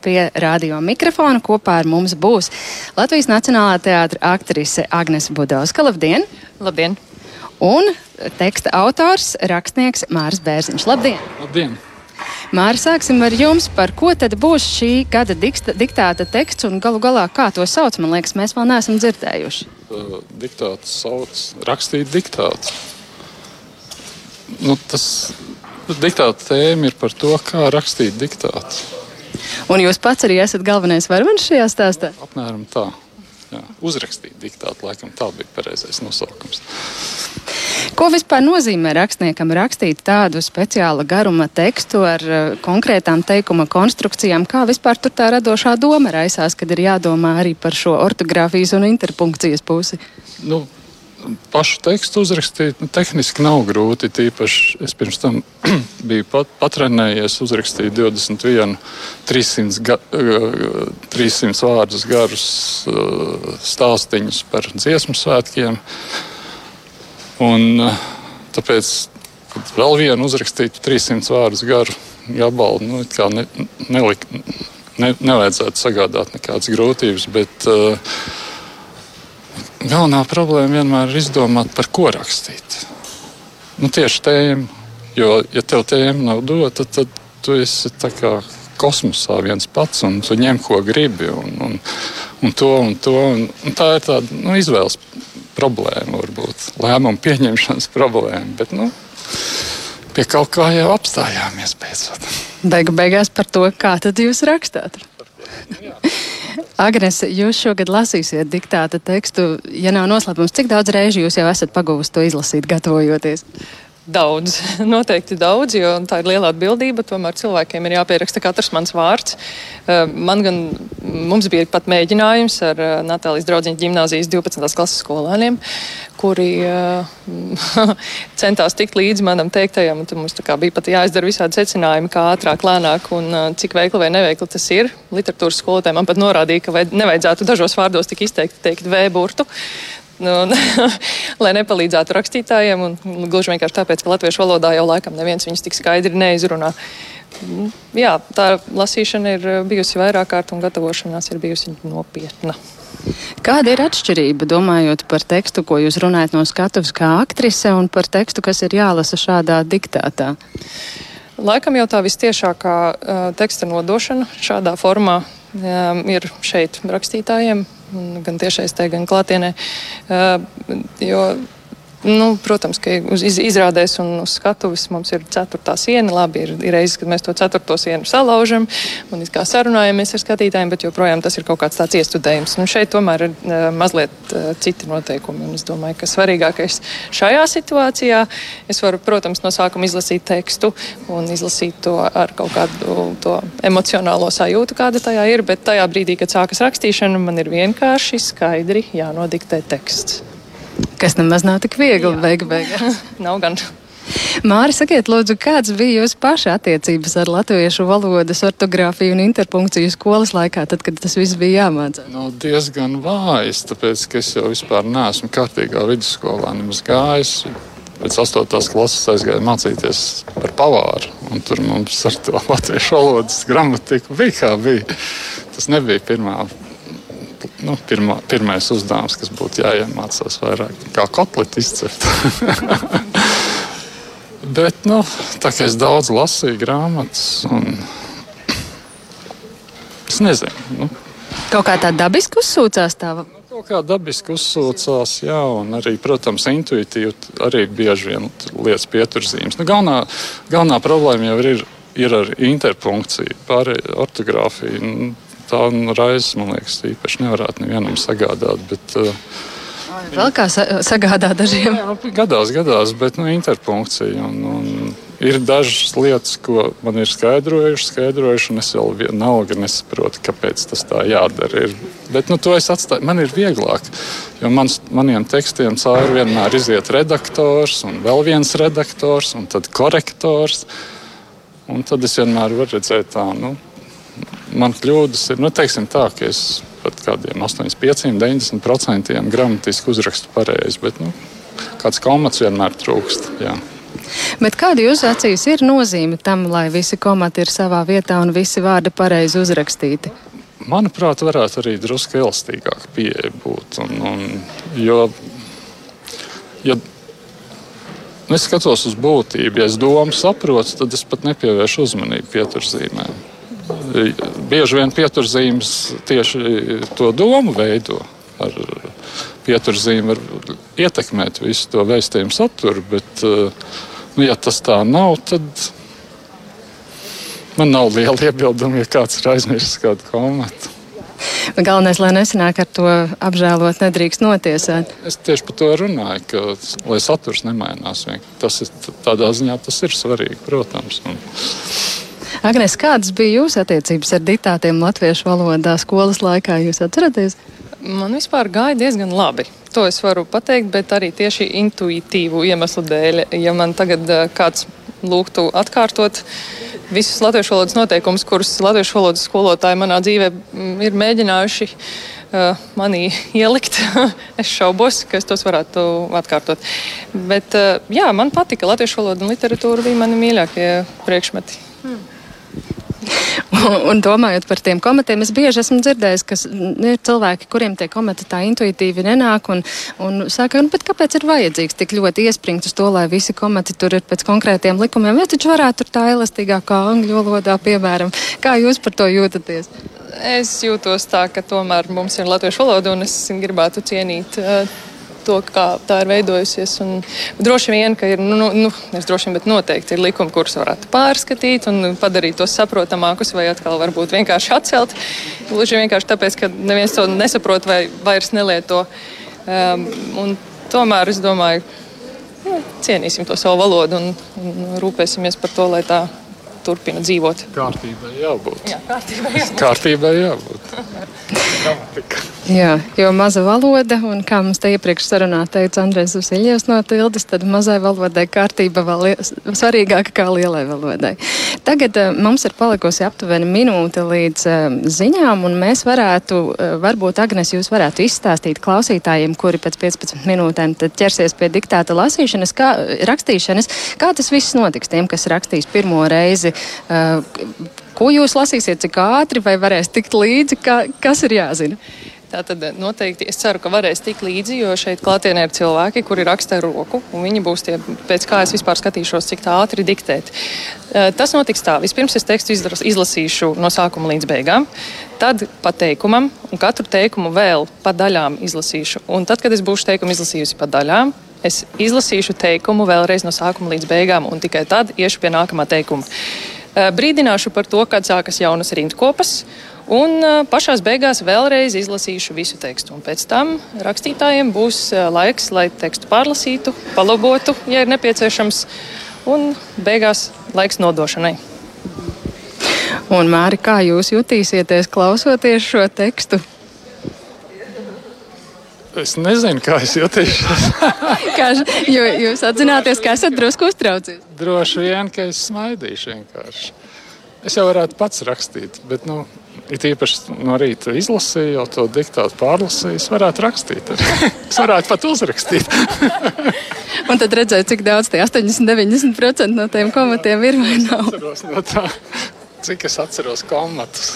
Pie radio mikrofona kopā ar mums būs Latvijas Nacionālā teātra aktrise Agnese Budovska. Labdien! Labdien! Un teksta autors, rakstnieks Mārs Bērziņš. Labdien! Labdien! Māri, sāksim ar jums. Par ko tad būs šī gada diksta, diktāta teksts un galu galā kā to sauc? Man liekas, mēs vēl neesam dzirdējuši. Uh, diktāts sauc rakstīt diktātu. Nu, tas diktāta tēma ir par to, kā rakstīt diktātu. Un jūs pats arī esat galvenais varonis šajā stāstā? Apmēram tā. Jā, uzrakstīt diktātu, laikam tā bija pareizais nosaukums. Ko vispār nozīmē rakstniekam rakstīt tādu speciāla garuma tekstu ar uh, konkrētām teikuma konstrukcijām? Kā vispār tur tā radošā doma raisās, kad ir jādomā arī par šo ortogrāfijas un interpunkcijas pusi? Nu, pašu tekstu uzrakstīt nu, tehniski nav grūti. Tīpaši es pirms tam biju pat, patrenējies, uzrakstīju 21, 300, ga, 300 uh, vārdus garus stāstīņus par dziesmu svētkiem. Un, tāpēc vēl vienu uzrakstītu 300 vārdus garu gabalu nu, ne, nelik, ne, nevajadzētu sagādāt nekādas grūtības. Bet, uh, galvenā problēma vienmēr ir izdomāt, par ko rakstīt. Nu, tieši tēma. Jo, ja tev tēma nav dota, tad tu esi kosmosā viens pats un tu ņem, ko gribi. Un, un, un to, un to, un, un tā ir tāda nu, izvēles problēma, varbūt lēmumu pieņemšanas problēma. Bet, nu, pie kaut kā jau apstājāmies beidzot. Beigu beigās par to, kā tad jūs rakstāt. Agnese, jūs šogad lasīsiet diktāta tekstu. Ja nav noslēpums, cik daudz reižu jūs jau esat pagūvis to izlasīt, gatavojoties? Daudz, noteikti daudz, jo tā ir liela atbildība. Tomēr cilvēkiem ir jāpieraksta katrs mans vārds. Eh, man gan, mums bija pat mēģinājums ar eh, Natālijas draugiņu gimnāzijas 12. klases skolēniem, kuri uh, centās tikt līdzi manam teiktajam. Mums bija pat jāizdara visādi secinājumi, kā ātrāk, lēnāk un uh, cik veikli vai neveikli tas ir. Literatūras skolotāji man pat norādīja, ka nevajadzētu dažos vārdos tik izteikti teikt V burtu. Nu, lai nepalīdzētu rakstītājiem, un gluži vienkārši tāpēc, ka latviešu valodā jau laikam neviens viņus tik skaidri neizrunā. Jā, tā lasīšana ir bijusi vairāk kārt, un gatavošanās ir bijusi nopietna. Kāda ir atšķirība, domājot par tekstu, ko jūs runājat no skatuves kā aktrise, un par tekstu, kas ir jālasa šādā diktātā? Laikam jau tā vistiešākā uh, teksta nodošana šādā formā um, ir šeit rakstītājiem, gan tiešais te, gan klātienē. Uh, jo Nu, protams, ka uz izrādēs un uz skatuves mums ir ceturtā siena. Labi, ir, ir reizes, kad mēs to ceturto sienu salaužam un kā sarunājamies ar skatītājiem, bet joprojām tas ir kaut kāds tāds iestudējums. Un šeit tomēr ir uh, mazliet uh, citi noteikumi. Un es domāju, ka svarīgākais šajā situācijā, es varu, protams, no sākuma izlasīt tekstu un izlasīt to ar kaut kādu to emocionālo sajūtu, kāda tajā ir, bet tajā brīdī, kad sākas rakstīšana, man ir vienkārši skaidri jānodiktē teksts. Kas nemaz nav tik viegli beigu beigās. nav gan. Māri, sakiet, lūdzu, kāds bija jūsu paša attiecības ar latviešu valodas ortogrāfiju un interpunkciju skolas laikā, tad, kad tas viss bija jāmācās? Nu, diezgan vājas, tāpēc, ka es jau vispār neesmu kārtīgā vidusskolā nemaz gājis. Pēc 8. klases aizgāju mācīties par pavāru, un tur mums ar to latviešu valodas gramatiku bija kā bija. Tas nebija pirmā nu, pirmā, pirmais uzdevums, kas būtu jāiemācās vairāk, kā kotleti izcept. Bet, nu, tā kā es daudz lasīju grāmatas, un es nezinu. Nu. Kaut kā tā dabiski uzsūcās tā. Nu, kaut kā dabiski uzsūcās, jā, un arī, protams, intuitīvi arī bieži vien lietas pieturzīmes. Nu, galvenā, galvenā problēma jau ir, ir ar interpunkciju, pārējā ortogrāfiju. Nu, tā nu, raizes, man liekas, īpaši nevarētu nevienam sagādāt. Bet, uh, Vēl kā sa sagādā dažiem? Jā, nu, gadās, gadās, bet nu, interpunkcija. Un, un ir dažas lietas, ko man ir skaidrojuši, skaidrojuši un es vēl vienalga nesaprotu, kāpēc tas tā jādara. Ir. Bet nu, to es atstāju. Man ir vieglāk, jo mans, maniem tekstiem cauri vienmēr iziet redaktors un vēl viens redaktors un tad korektors. Un tad es vienmēr varu redzēt tā, nu, man kļūdas ir, nu, teiksim tā, ka es pat kādiem 85, 90% gramatiski uzrakstu pareizi, bet nu, kāds komats vienmēr trūkst. Jā. Bet kāda jūsu acīs ir nozīme tam, lai visi komati ir savā vietā un visi vārdi pareizi uzrakstīti? Manuprāt, varētu arī drusku elastīgāk pieeja būt. Un, un, jo, ja nu, es skatos uz būtību, ja es domu saprotu, tad es pat nepievēršu uzmanību pieturzīmēm. Bieži vien pieturzīmes tieši to domu veido. Ar pieturzīmi var ietekmēt visu to vēstījumu saturu, bet, nu, ja tas tā nav, tad man nav liela iebilduma, ja kāds ir aizmirsis kādu komatu. Galvenais, lai nesanāk ar to apžēlot, nedrīkst notiesāt. Es tieši par to runāju, ka, lai saturs nemainās, tas ir tādā ziņā tas ir svarīgi, protams. Un, Agnes, kādas bija jūsu attiecības ar diktātiem latviešu valodā skolas laikā? Jūs atceraties? Man vispār gāja diezgan labi. To es varu pateikt, bet arī tieši intuitīvu iemeslu dēļ. Ja man tagad uh, kāds lūgtu atkārtot visus latviešu valodas noteikumus, kurus latviešu valodas skolotāji manā dzīvē mm, ir mēģinājuši uh, manī ielikt, es šaubos, ka es tos varētu atkārtot. Bet uh, jā, man patika latviešu valoda un literatūra bija mani mīļākie priekšmeti. Hmm. Un domājot par tiem komatiem, es bieži esmu dzirdējis, ka ir cilvēki, kuriem tie komati tā intuitīvi nenāk un, un saka, nu, kāpēc ir vajadzīgs tik ļoti iespringt uz to, lai visi komati tur ir pēc konkrētiem likumiem. Vai taču varētu tur tā elastīgākā angļu valodā, piemēram, kā jūs par to jūtaties? Es jūtos tā, ka tomēr mums ir latviešu valoda un es gribētu cienīt. Uh, to, kā tā ir veidojusies. Un droši vien, ka ir, nu, nu, nu es droši vien, bet noteikti ir likumi, kurus varētu pārskatīt un padarīt tos saprotamākus, vai atkal varbūt vienkārši atcelt. Gluži vienkārši tāpēc, ka neviens to nesaprot vai vairs nelieto. Um, tomēr es domāju, nu, cienīsim to savu valodu un, un rūpēsimies par to, lai tā turpina dzīvot. Kārtībai jābūt. Jā, kārtībai jābūt. Kārtībai jābūt. Jā, jo maza valoda, un kā mums te iepriekš sarunā teica Andrēs Usiļievs no Tildes, tad mazai valodai kārtība vēl svarīgāka kā lielai valodai. Tagad uh, mums ir palikusi aptuveni minūte līdz uh, ziņām, un mēs varētu, uh, varbūt Agnes, jūs varētu izstāstīt klausītājiem, kuri pēc 15 minūtēm ķersies pie diktāta lasīšanas, kā, rakstīšanas, kā tas viss notiks tiem, kas rakstīs pirmo reizi. Uh, Ko jūs lasīsiet, cik ātri vai varēs tikt līdzi, ka, kas ir jāzina? Tā tad noteikti es ceru, ka varēs tikt līdzi, jo šeit klātienē ir cilvēki, kuri raksta ar roku, un viņi būs tie, pēc kā es vispār skatīšos, cik tā ātri diktēt. Eh, tas notiks tā. Vispirms es tekstu izlasīšu no sākuma līdz beigām, tad pa teikumam, un katru teikumu vēl pa daļām izlasīšu. Un tad, kad es būšu teikumu izlasījusi pa daļām, es izlasīšu teikumu vēlreiz no sākuma līdz beigām, un tikai tad iešu pie nākamā teikuma. Eh, brīdināšu par to, kad sākas jaunas rindkopas. Un pašā beigās vēlreiz izlasīšu visu tekstu. Un pēc tam rakstītājiem būs laiks, lai tekstu pārlasītu, palabotu, ja ir nepieciešams, un beigās laiks nodošanai. Un, Māri, kā jūs jutīsieties klausoties šo tekstu? Es nezinu, kā es jutīšos. jo jūs atzināties, ka esat drusku uztraucies. Droši vien, ka es smaidīšu vienkārši. Es jau varētu pats rakstīt, bet, nu, it īpaši no rīta izlasīju, jau to diktātu pārlasīju. Es varētu rakstīt. es varētu pat uzrakstīt. Un tad redzēt, cik daudz tie 80-90% no tiem komatiem ir vai nav. No tā, cik es atceros komatus.